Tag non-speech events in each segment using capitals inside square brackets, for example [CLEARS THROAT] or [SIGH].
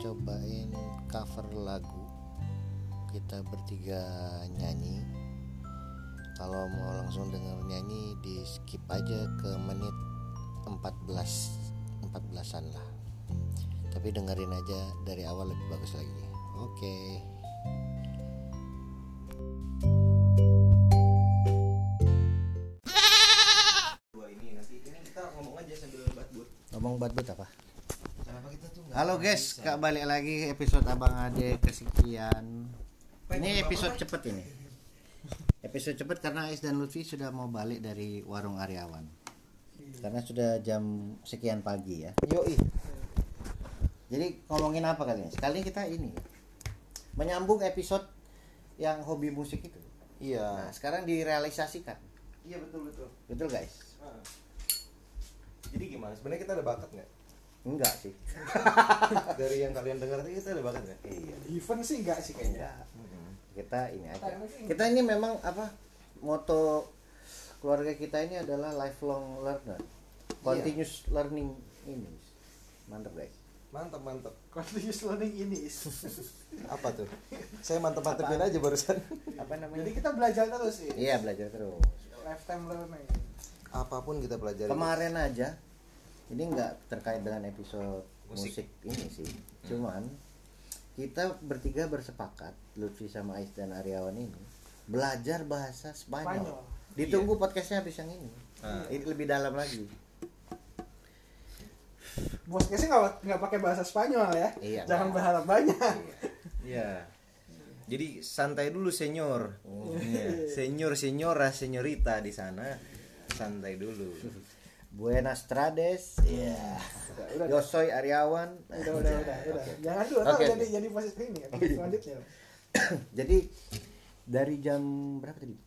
cobain cover lagu. Kita bertiga nyanyi. Kalau mau langsung denger nyanyi di skip aja ke menit 14 14an lah. Tapi dengerin aja dari awal lebih bagus lagi. Oke. dua guys, bisa? kak balik lagi episode Abang Ade kesekian. Ini episode cepet ini. Episode cepet karena Ais dan Lutfi sudah mau balik dari warung Aryawan. Karena sudah jam sekian pagi ya. Yoi. Jadi ngomongin apa kali ini? Sekali kita ini menyambung episode yang hobi musik itu. iya Nah, sekarang direalisasikan. iya betul betul Betul guys? Ah. jadi gimana sebenarnya kita ada bakat nggak Enggak sih. [LAUGHS] dari yang kalian dengar tadi kita ada bakat nggak Iya. Event sih enggak sih kayaknya. kita ini aja. Kita ini memang apa moto keluarga kita ini adalah lifelong learner. Continuous learning ini. Mantap guys. Mantap mantap. Continuous learning ini. [LAUGHS] apa tuh? Saya mantep mantepin aja barusan. Apa namanya? Jadi kita belajar terus sih. iya belajar terus. Lifetime learning. apa pun kita pelajari. Kemarin aja ini nggak terkait dengan episode musik. Musik. ini sih cuman kita bertiga bersepakat Lutfi sama Ais dan Aryawan ini belajar bahasa Spanyol, Spanyol. ditunggu podcastnya habis yang ini Ah. ini lebih dalam lagi Bosnya sih nggak nggak pakai bahasa Spanyol ya. Iya, Jangan berharap banyak. Iya. Jadi santai dulu senyor. Oh. Iya. Senyor, senyora, senyorita di sana. Santai dulu. Buenas tardes. Iya. Udah, udah, Yo soy Aryawan. udah, udah, udah, [LAUGHS] udah. Jangan dulu, okay. jadi jadi posisi ini. [LAUGHS] Iya. Selanjutnya. [CLEARS THROAT] Jadi dari jam berapa tadi?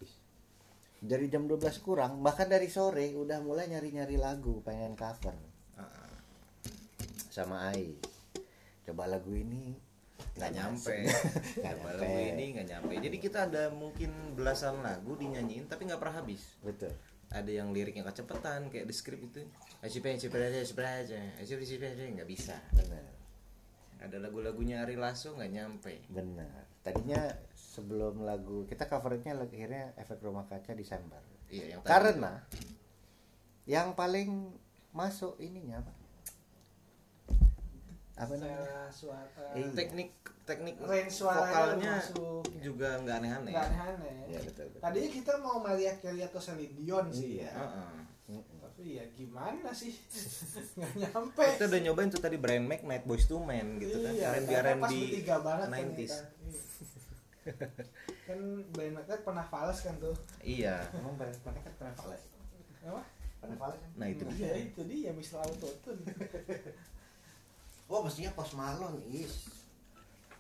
Dari jam 12 kurang, bahkan dari sore udah mulai nyari-nyari lagu, pengen cover Ah, sama Ai. Coba lagu ini nggak nyampe. [LAUGHS] Nggak Coba nyampe. lagu ini nggak nyampe. Jadi kita ada mungkin belasan lagu dinyanyiin tapi nggak pernah habis. Betul. Ada yang liriknya kecepetan kayak di skrip itu aja aja aja aja aja aja nggak bisa Benar. ada lagu-lagunya Ari Lasso nggak nyampe Benar. Tadinya sebelum lagu kita covernya akhirnya efek rumah kaca Desember. iya yang. Karena yang paling masuk ininya apa? Apa namanya? Suara. Iya. teknik teknik Range vokalnya masuk. juga nggak aneh-aneh Nggak aneh-aneh. Iya betul. betul. Tadinya kita mau melihat Kelly atau Celine Dion sih Iya. ya. Heeh. Mm-mm. Tapi ya gimana sih? [LAUGHS] Nggak nyampe. kita udah nyobain tuh tadi Brian Mac Night Boys to Men gitu kan Iya, pas R&B bertiga banget 90s ternyata. Iya. kan Brian McKnight pernah fals kan tuh iya Emang pada mereka pernah fals? apa Pernah fals? kan? nah itu Nah, dia ya itu dia Mr. Autotune [LAUGHS] Oh, mestinya Post Malone is.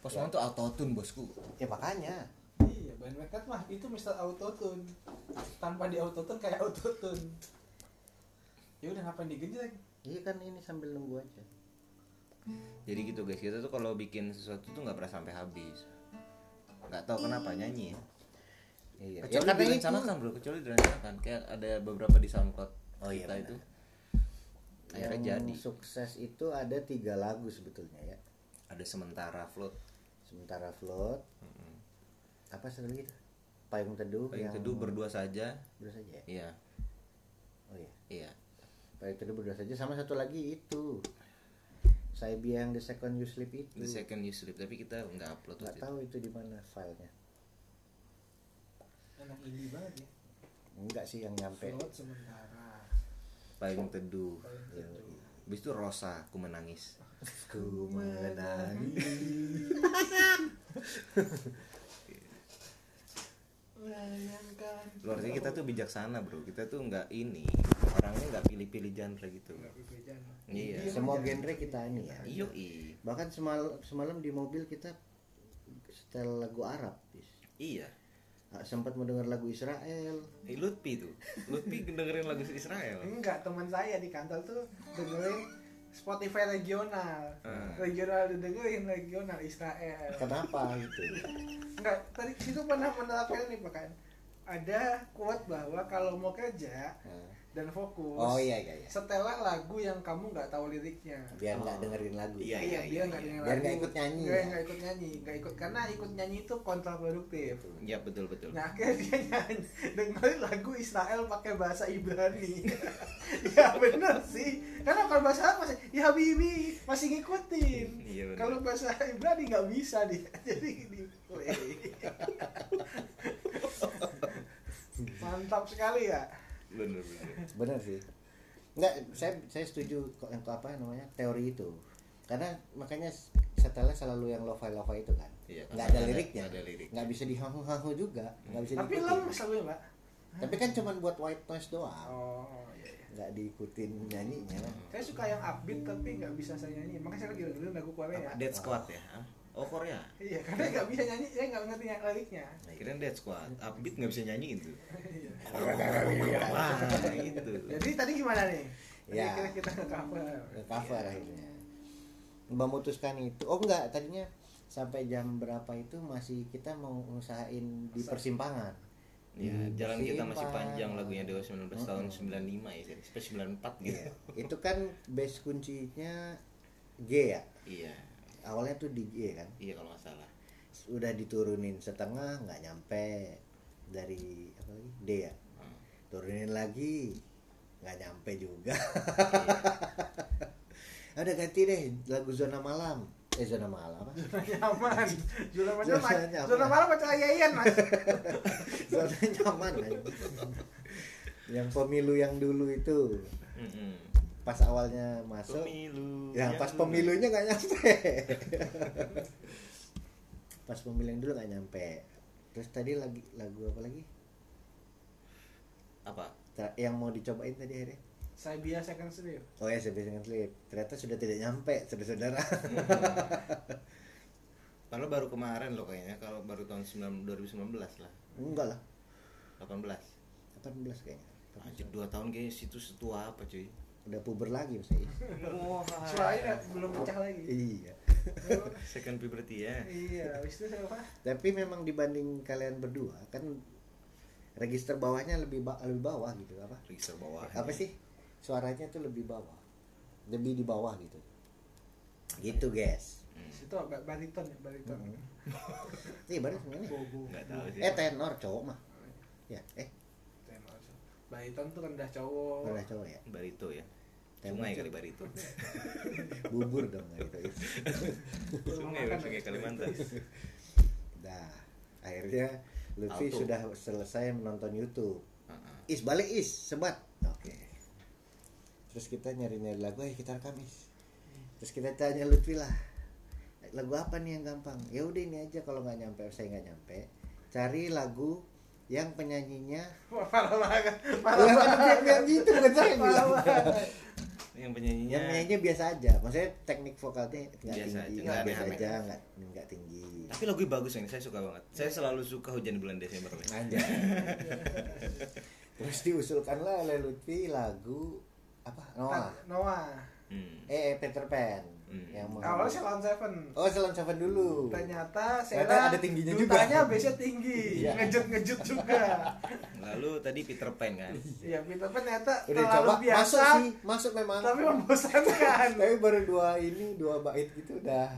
Post Malone tuh autotune bosku. Ya makanya. iya Brian McKnight mah itu Mr. Autotune. Tanpa di Autotune kayak Autotune. Ya udah ngapain digejreng Iya kan ini sambil nunggu aja. jadi gitu guys. Kita tuh kalau bikin sesuatu tuh nggak pernah sampai habis. Nggak tahu kenapa nyanyi. Ya Iya. kecuali karena itu- direncanakan bro. Kecuali direncanakan kayak ada beberapa di SoundCloud. Oh iya, kita benar. itu akhirnya yang jadi sukses itu ada tiga lagu sebetulnya ya. ada sementara float Sementara Float, apa satu lagi tuh? Payung Teduh Payung yang teduh berdua saja berdua saja ya? iya Oh iya. iya Payung Teduh berdua saja sama satu lagi itu. Saya biang The Second You Sleep itu. the second you sleep tapi kita nggak upload Nggak waktu itu. tahu itu di mana filenya. enak indie banget ya Enggak sih yang nyampe. float sementara payung teduh Iya. teduh. habis itu Rosa aku menangis Ku menangis. [LAUGHS] Bayangkan luar biasa kita tuh bijaksana bro kita tuh nggak ini orangnya nggak pilih-pilih genre gitu iya Semua genre kita ini ya. iyo i Bahkan semalam semalam di mobil kita setel lagu Arab. Bis. iya Ah, sempat mau dengar lagu Israel. Eh, Lutfi tuh Lutfi dengerin lagu Israel enggak teman saya di kantor tuh dengerin Spotify regional Ah. regional dengerin regional Israel Kenapa gitu? enggak tadi situ pernah menerapkan ini pak kan ada quote bahwa kalau mau kerja Nah. Dan fokus. Oh iya iya iya. Setelah lagu yang kamu nggak tahu liriknya. Biar nggak Oh. dengerin lagu. Iya, iya, dia nggak iya. dengerin Biar lagu. nggak ikut nyanyi, Nggak- ya? nggak ikut nyanyi nggak ikut karena ikut nyanyi itu kontraproduktif. Ya betul betul. Nah akhirnya dia nyanyi. Dengerin lagu Israel pakai bahasa Ibrani. [LAUGHS] Ya bener sih. Karena kalau bahasa Arab masih ya Habibi masih ngikutin. [LAUGHS] Iya, bener. kalau bahasa Ibrani nggak bisa dia. [LAUGHS] Jadi di play. Mantap sekali ya bener bener bener sih. Nggak saya saya setuju kok yang apa namanya teori itu. Karena makanya setelah selalu yang lo-fi lo-fi itu kan. Iya, nggak ada ada- liriknya. ada lirik. nggak bisa dihahu-hahu juga. Nggak bisa tapi lemes lagu mbak tapi kan cuman buat white noise doang. Oh iya, iya. nggak diikutin nyanyinya. Saya suka yang upbeat tapi nggak bisa saya nyanyi. Makanya saya lagi dengerin lagu Korea Apa, Dead Squad ya Hah? Oh Korea? Iya karena nggak bisa nyanyi saya nggak ngerti yang liriknya kirain Dead Squad. Upbeat nggak bisa nyanyi gitu Iya. wah gitu. Jadi tadi gimana nih? Tadi Ya. kira kita cover Nge cover akhirnya memutuskan itu. Oh enggak tadinya sampai jam berapa itu masih kita mau ngusahain di persimpangan. Ya, Di jalan kita masih panjang lagunya Dewa 19 tahun 95 ya, sampai 94 gitu. Iya. itu kan base kuncinya G ya? Iya, awalnya tuh di G kan iya kalau nggak salah. udah diturunin setengah nggak nyampe dari apa lagi D ya Hmm. turunin lagi nggak nyampe juga Iya. [LAUGHS] ada ganti deh lagu zona malam eh zona malam apa nyaman zona malam Zona nyaman. zona malam macam ayayan mas [LAUGHS] zona nyaman yang pemilu yang dulu itu Mm-mm. Pas awalnya masuk Pemilu. ya yang pas pemilunya nggak nyampe [LAUGHS] pas pemilu yang dulu nggak nyampe terus tadi lagi lagu apa lagi Apa? Tra- yang mau dicobain tadi akhirnya saya biasa kan serius oh ya saya dengan slip ternyata sudah tidak nyampe saudara-saudara [LAUGHS] Padahal baru kemarin loh kayaknya kalau baru tahun 9, 2019 lah. enggak lah 18. 18 kayaknya Anjir 2 tahun kayaknya situ setua apa cuy? Udah puber lagi Wah. suaranya belum pecah lagi. Iya. [LAUGHS] Second puberty ya. iya habis itu siapa tapi memang dibanding kalian berdua kan register bawahnya lebih ba- lebih bawah gitu apa? Register bawah. apa sih? Suaranya tuh lebih bawah. Lebih di bawah gitu. Gitu guys. Hmm. situ ba- bariton ya bariton. Iya baru sebenarnya Enggak tahu sih. eh tenor cowok mah. Ya eh. Bariton tuh rendah cowok udah cowok ya Barito ya. Sungai kali Barito. [LAUGHS] bubur dong gitu [LAUGHS] sungai, makan sungai ya. Kalimantan. Nah, akhirnya Lutfi Auto. sudah selesai menonton YouTube. Heeh. Is balik is, sebat. Oke. Terus kita nyari-nyari lagu, ayo kita rekam is. Terus kita tanya Lutfi lah, lagu apa nih yang gampang? Ya udah ini aja kalau nggak nyampe, saya nggak nyampe. Cari lagu yang penyanyinya Wah, [LAUGHS] parah banget Lah, parah kan banget gitu bukan saya bilang. Yang penyanyinya Yang penyanyinya biasa aja, maksudnya teknik vokalnya nggak Biasa tinggi, aja, nggak biasa aja, nggak nggak tinggi. Tapi lagu bagus ini, saya suka banget. Saya selalu suka hujan di bulan Desember. nih. Anjay. [LAUGHS] Terus diusulkanlah oleh Lutfi lagu apa? Noah. Noah Hmm. Eh, eh, Peter Pan. Hmm. Yang mau- awalnya Salon Seven Oh, Salon Seven dulu. ternyata Sela ada tingginya juga. dutanya biasanya tinggi Iya. ngejut ngejut juga [LAUGHS] Lalu tadi Peter Pan kan. Iya Peter Pan ternyata Udah terlalu coba biasa masuk sih, masuk memang. tapi membosankan [LAUGHS] Tapi baru dua ini, dua bait gitu udah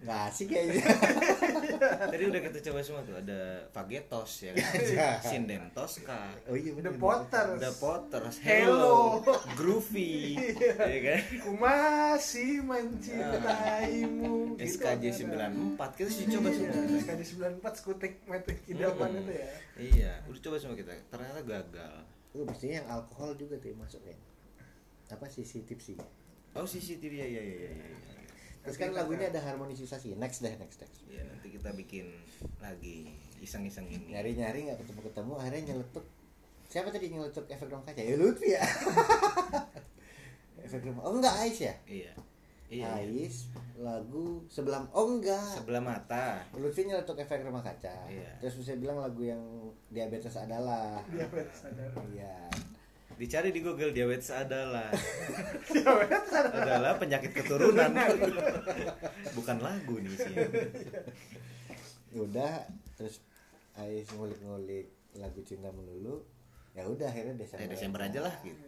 nggak asik kayaknya. [LAUGHS] Tadi udah kita coba semua tuh ada Fagetos ya kan. [LAUGHS] Iya. Sinden Tosca. Oh iya The. Potters The Potters, Hello. Hello, Groovy, Iya. ya kan? ku masih mencintaimu Gitu SKJ kan. 94 kita sih coba Iya, semua. SKJ 94 skutik metik idaman Hmm. itu ya Iya, udah coba semua kita. Ternyata gagal. Oh, mestinya yang alkohol juga tuh yang masuk ya. Apa sisi tipsi? Oh CCTV ya ya ya ya. ya. Terus kan lagunya ada harmonisasi. Next deh, next next. Ya nanti kita bikin lagi iseng-iseng ini. Nyari-nyari nggak ketemu-ketemu, akhirnya nyeletuk. Siapa tadi nyeletuk efek ruang kaca? Ya Lutfi ya. [LAUGHS] efek rumah. Oh enggak Ais ya? Iya. Iya. iya. Ais lagu sebelah oh enggak. Sebelah mata. Lutfi nyeletuk efek rumah kaca. Iya. Terus saya bilang lagu yang diabetes adalah. diabetes sadar Iya. Dicari di Google diabetes adalah [LAUGHS] diabetes adalah penyakit keturunan. Bukan lagu nih sih. Udah terus Ais ngulik-ngulik lagu cinta melulu ya udah akhirnya Desember Ya, Desember aja lah gitu.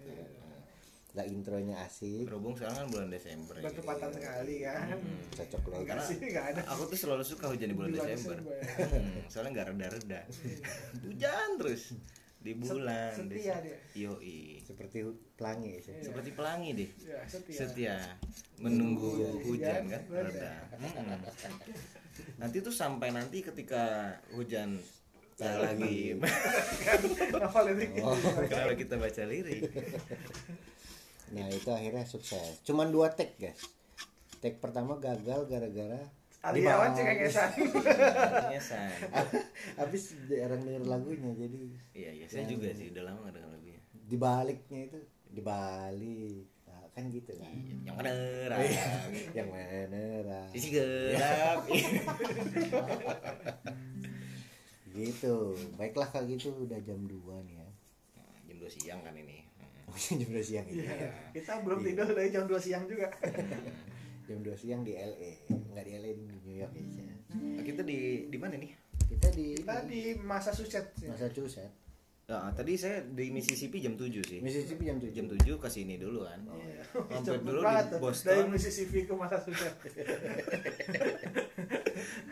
lah intronya asik Berhubung sekarang kan bulan Desember. ya. bertepatan sekali kan cocok loh enggak sih enggak ada Aku tuh selalu suka hujan di bulan Di bulan Desember. Desember. Hmm, soalnya nggak reda-reda. hujan terus di bulan setia Desember. dia. Yoi. seperti pelangi sih Seperti pelangi deh. ya setia Setia menunggu Menunggu hujan hujan, kan reda. reda. Hmm. Nanti tuh sampai nanti ketika hujan tak lagi kalau [LAUGHS] kita baca lirik nah itu akhirnya sukses cuman dua take guys take pertama gagal gara-gara Aliawan dibahas. cengengesan Artinya [LAUGHS] say. habis jarang denger lagunya jadi Iya iya saya juga sih udah lama nggak dengar lagunya. dibaliknya itu dibalik nah, kan gitu kan Yang bener. yang mana? Sisi gelap. [LAUGHS] gitu baiklah kalau gitu udah jam 2 nih ya Nah, Jam 2 siang kan ini. [LAUGHS] Jam 2 siang ini Iya. kita belum tidur dari jam 2 siang juga jam 2 siang di LA nggak di LA di New York aja Nah, kita di di mana nih? kita di kita di Massachusetts ya. Massachusetts Nah, tadi saya di Mississippi jam 7 sih. Mississippi jam 7 Jam 7 ke sini dulu kan. Iya. [LAUGHS] Mampir Cepet dulu banget di. Boston. dari Mississippi ke Massachusetts [LAUGHS]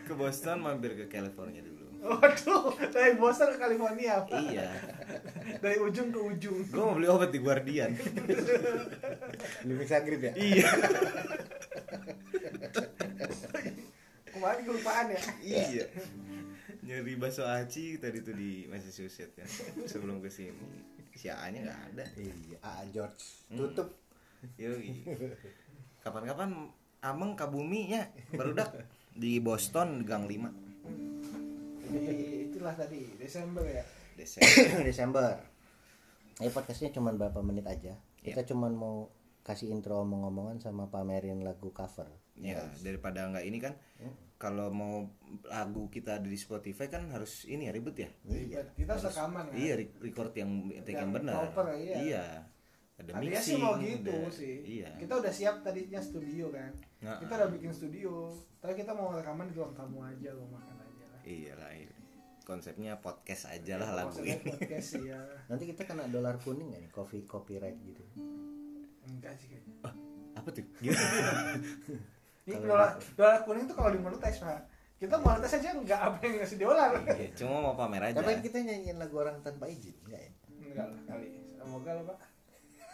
Ke Boston mampir ke California dulu. waduh dari Boston ke California iya. dari ujung ke ujung Gue mau beli obat di Guardian. di Mixagrip ya iya. [LAUGHS] kemarin kelupaan ya? Iya. Nyari bakso aci tadi tuh di Massachusetts kan. Sebelum ke sini. Si A-nya nggak ada. iya A George. Tutup. Yoi. Kapan-kapan Ameng Kabumi ya barudak di Boston Gang 5 jadi itulah tadi Desember ya? Desember. [COUGHS] Desember. Ya podcastnya cuma berapa menit aja. Kita cuman mau kasih intro omong-omongan sama pamerin lagu cover. Ya, daripada nggak ini kan kalau mau lagu kita ada di Spotify kan harus ini ya ribet ya. Ribet. kita harus rekaman kan Iya, re- record yang take yang, Yang benar. proper, iya. Ada Tadinya mixing. sih mau gitu ada- sih. Iya. Kita udah siap tadinya studio kan. Nah, kita udah bikin studio. Tapi kita mau rekaman di ruang tamu aja loh makan aja lah. Iya lah. iya. Konsepnya podcast aja lah lagu Maksudnya ini. podcast ya. [LAUGHS] nanti kita kena dolar kuning gak nih coffee copyright gitu Enggak sih kayaknya. Apa tuh? Gimana? [LAUGHS] Ini dolar dolar kuning tuh kalau dimonetize pak. Kita monetize aja enggak apa yang ngasih dolar. Iya, cuma mau pamer aja. tapi kita nyanyiin lagu orang tanpa izin enggak ya Enggak lah kali. Semoga lah pak.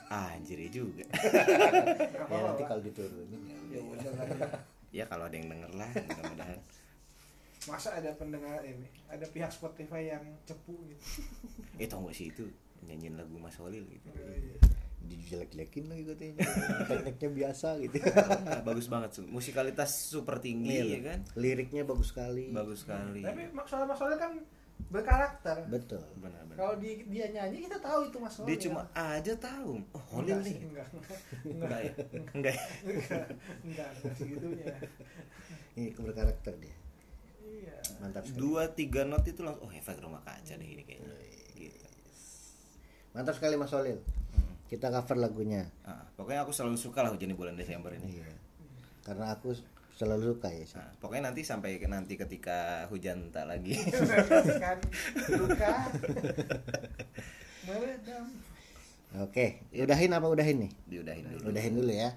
Ah, anjir ya juga. [LAUGHS] Ya nanti kalau diturunin ya Ya udah. lah. ya kalau ada yang denger lah, mudah-mudahan. Masa ada pendengar ini, ada pihak Spotify yang cepu gitu. Eh, tau gak sih itu nyanyiin lagu Mas Holil gitu. Dijelek-jelekin lagi katanya. Tekniknya biasa gitu. Nah, [LAUGHS] bagus banget musikalitas super tinggi Iya, ya kan? Liriknya bagus sekali. Bagus sekali. Tapi soal masalahnya kan berkarakter. betul. Benar-benar. Kalau di, dia nyanyi kita tahu itu Mas dia Holil. cuma aja tahu. Oh Holil Enggak nih. sih, Enggak, enggak, enggak ya? Enggak. Ya? enggak, enggak, enggak segitunya. ini berkarakter dia. Iya. mantap sekali. Dua tiga not itu langsung oh efek rumah kaca deh ini kayaknya. Gitu. Mantap sekali Mas Solil kita cover lagunya. Ah, pokoknya aku selalu suka lah hujan di bulan Desember ini. Iya. Karena aku selalu suka ya Nah, pokoknya nanti sampai nanti ketika hujan tak lagi. [LAUGHS] Kan luka. Meredam. oke udahin apa udahin nih? Diudahin dulu. Udahin dulu ya.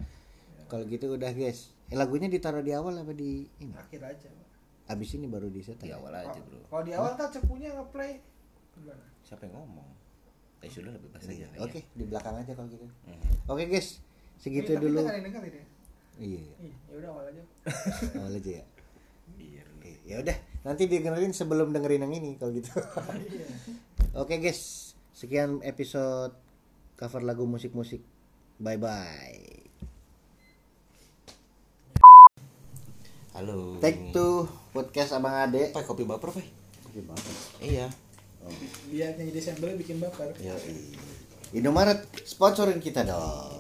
Kalau gitu udah guys. Eh, lagunya ditaruh di awal apa di ini? Akhir aja. Pak. abis ini baru di set di awal aja bro. Kalau di awal kan cepunya ngeplay. Siapa yang ngomong eh sudah lebih bahasa aja Iya, oke di belakang aja kalau gitu. Hmm. oke guys segitu Ini, dulu. kita ini. iya. Ih, ya udah awal aja. [LAUGHS] awal aja ya. Iya ya udah. Nanti dengerin sebelum dengerin yang ini kalau gitu. [LAUGHS] Iya. oke guys sekian episode cover lagu musik-musik. Bye bye halo. Take two podcast abang ade. Pak, kopi baper Pak. Oke, banget. iya Biar nyanyi Desember bikin baper. Yo, Indomaret sponsorin kita dong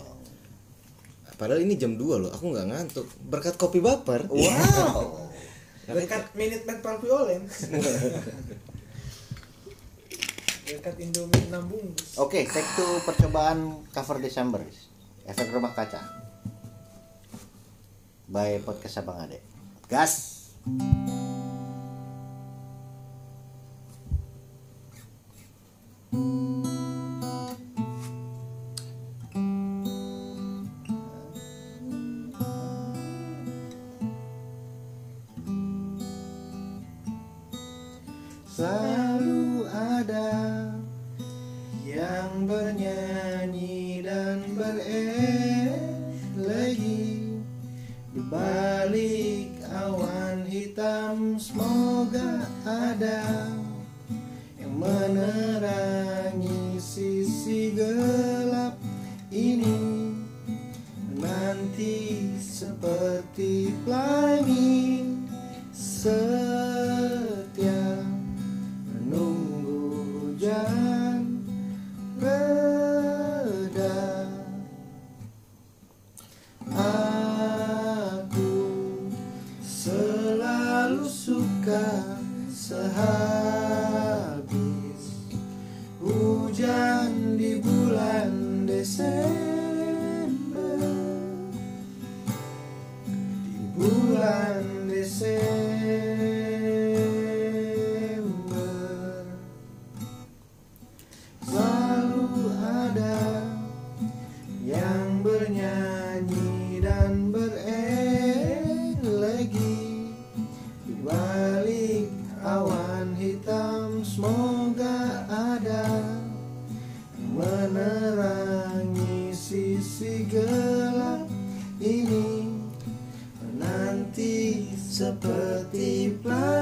Padahal ini jam 2 loh, aku nggak ngantuk. Berkat kopi baper. wow [LAUGHS] Berkat Minute Par Violence. [LAUGHS] Berkat Indomie 6 bungkus. Oke, take two percobaan cover Desember. Efek rumah kaca. By podcast Abang Ade. Gas. balik awan hitam semoga ada. Si gelap ini menanti seperti pelan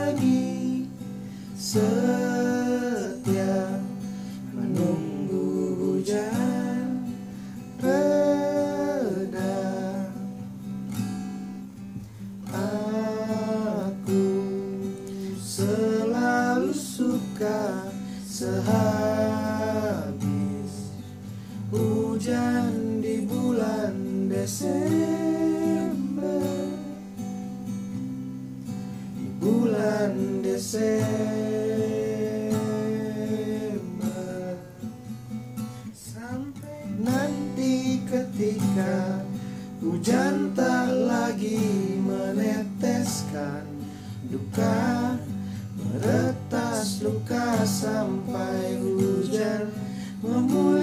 bulan Desember. Sampai nanti ketika hujan tak lagi meneteskan duka meretas luka sampai hujan memulai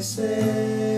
say